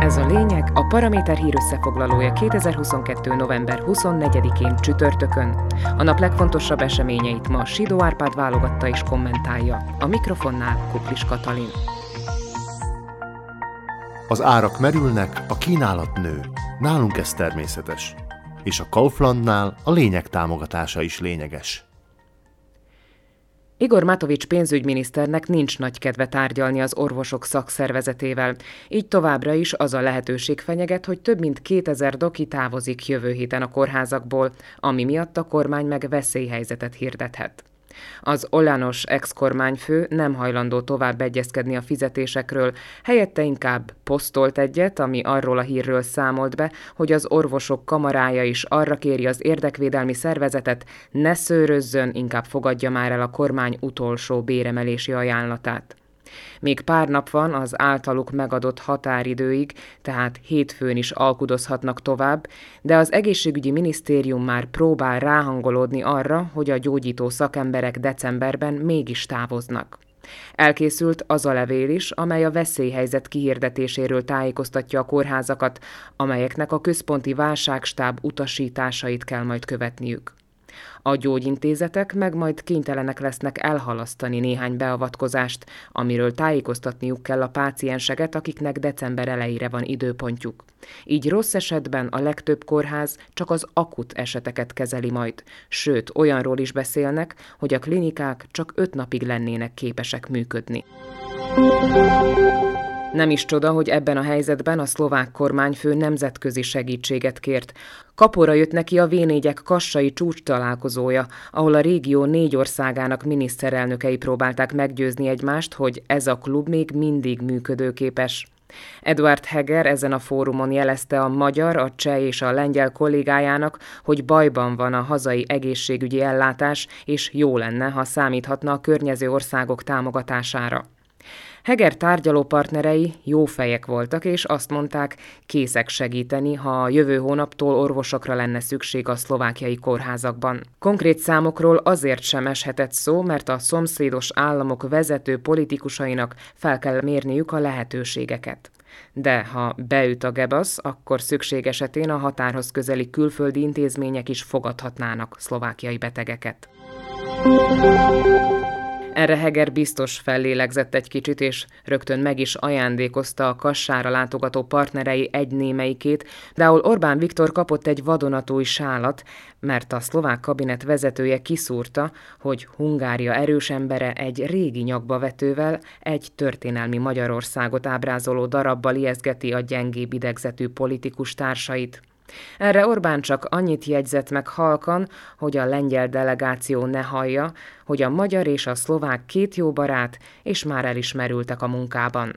Ez a lényeg a Paraméter hír összefoglalója 2022. november 24-én csütörtökön. A nap legfontosabb eseményeit ma Sidó Árpád válogatta és kommentálja. A mikrofonnál Kuklis Katalin. Az árak merülnek, a kínálat nő. Nálunk ez természetes. És a Kauflandnál a lényeg támogatása is lényeges. Igor Matovics pénzügyminiszternek nincs nagy kedve tárgyalni az orvosok szakszervezetével, így továbbra is az a lehetőség fenyeget, hogy több mint 2000 doki távozik jövő héten a kórházakból, ami miatt a kormány meg veszélyhelyzetet hirdethet. Az Olanos ex-kormányfő nem hajlandó tovább egyezkedni a fizetésekről, helyette inkább posztolt egyet, ami arról a hírről számolt be, hogy az orvosok kamarája is arra kéri az érdekvédelmi szervezetet, ne szőrözzön, inkább fogadja már el a kormány utolsó béremelési ajánlatát. Még pár nap van az általuk megadott határidőig, tehát hétfőn is alkudozhatnak tovább, de az egészségügyi minisztérium már próbál ráhangolódni arra, hogy a gyógyító szakemberek decemberben mégis távoznak. Elkészült az a levél is, amely a veszélyhelyzet kihirdetéséről tájékoztatja a kórházakat, amelyeknek a központi válságstáb utasításait kell majd követniük. A gyógyintézetek meg majd kénytelenek lesznek elhalasztani néhány beavatkozást, amiről tájékoztatniuk kell a pácienseket, akiknek december elejére van időpontjuk. Így rossz esetben a legtöbb kórház csak az akut eseteket kezeli majd, sőt, olyanról is beszélnek, hogy a klinikák csak öt napig lennének képesek működni. Nem is csoda, hogy ebben a helyzetben a szlovák kormányfő nemzetközi segítséget kért. Kapora jött neki a v kassai csúcs találkozója, ahol a régió négy országának miniszterelnökei próbálták meggyőzni egymást, hogy ez a klub még mindig működőképes. Eduard Heger ezen a fórumon jelezte a magyar, a cseh és a lengyel kollégájának, hogy bajban van a hazai egészségügyi ellátás, és jó lenne, ha számíthatna a környező országok támogatására. Heger tárgyaló partnerei jó fejek voltak, és azt mondták, készek segíteni, ha a jövő hónaptól orvosokra lenne szükség a szlovákiai kórházakban. Konkrét számokról azért sem eshetett szó, mert a szomszédos államok vezető politikusainak fel kell mérniük a lehetőségeket. De ha beüt a gebasz, akkor szükség esetén a határhoz közeli külföldi intézmények is fogadhatnának szlovákiai betegeket. Erre Heger biztos fellélegzett egy kicsit, és rögtön meg is ajándékozta a kassára látogató partnerei egy némeikét, de ahol Orbán Viktor kapott egy vadonatúj sálat, mert a szlovák kabinet vezetője kiszúrta, hogy Hungária erős embere egy régi nyakba vetővel egy történelmi Magyarországot ábrázoló darabbal ijeszgeti a gyengébb idegzetű politikus társait. Erre Orbán csak annyit jegyzett meg halkan, hogy a lengyel delegáció ne hallja, hogy a magyar és a szlovák két jó barát, és már elismerültek a munkában.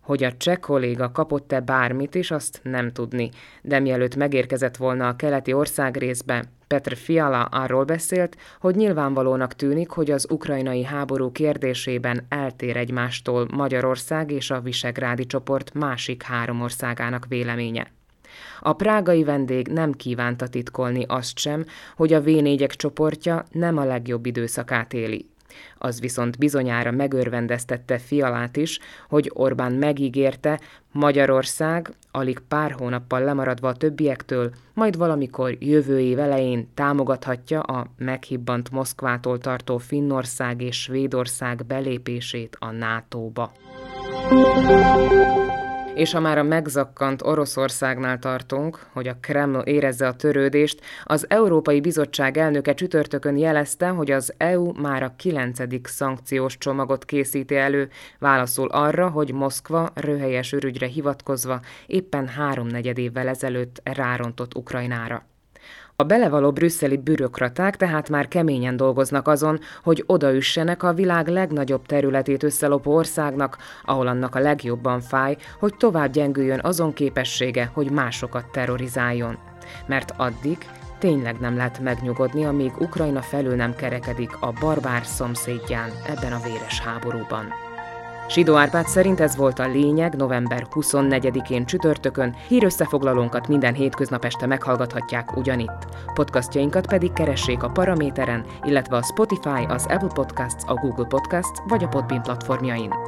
Hogy a cseh kolléga kapott-e bármit is, azt nem tudni, de mielőtt megérkezett volna a keleti országrészbe, Petr Fiala arról beszélt, hogy nyilvánvalónak tűnik, hogy az ukrajnai háború kérdésében eltér egymástól Magyarország és a Visegrádi csoport másik három országának véleménye. A prágai vendég nem kívánta titkolni azt sem, hogy a v csoportja nem a legjobb időszakát éli. Az viszont bizonyára megörvendeztette Fialát is, hogy Orbán megígérte, Magyarország, alig pár hónappal lemaradva a többiektől, majd valamikor jövő év elején támogathatja a meghibbant Moszkvától tartó Finnország és Svédország belépését a NATO-ba. És ha már a megzakkant Oroszországnál tartunk, hogy a Kreml érezze a törődést, az Európai Bizottság elnöke csütörtökön jelezte, hogy az EU már a kilencedik szankciós csomagot készíti elő, válaszol arra, hogy Moszkva röhelyes ürügyre hivatkozva éppen háromnegyed évvel ezelőtt rárontott Ukrajnára. A belevaló brüsszeli bürokraták tehát már keményen dolgoznak azon, hogy odaüssenek a világ legnagyobb területét összelopó országnak, ahol annak a legjobban fáj, hogy tovább gyengüljön azon képessége, hogy másokat terrorizáljon. Mert addig tényleg nem lehet megnyugodni, amíg Ukrajna felül nem kerekedik a barbár szomszédján ebben a véres háborúban. Sidó Árpád szerint ez volt a lényeg november 24-én csütörtökön, hírösszefoglalónkat minden hétköznap este meghallgathatják ugyanitt. Podcastjainkat pedig keressék a Paraméteren, illetve a Spotify, az Apple Podcasts, a Google Podcasts vagy a Podbean platformjain.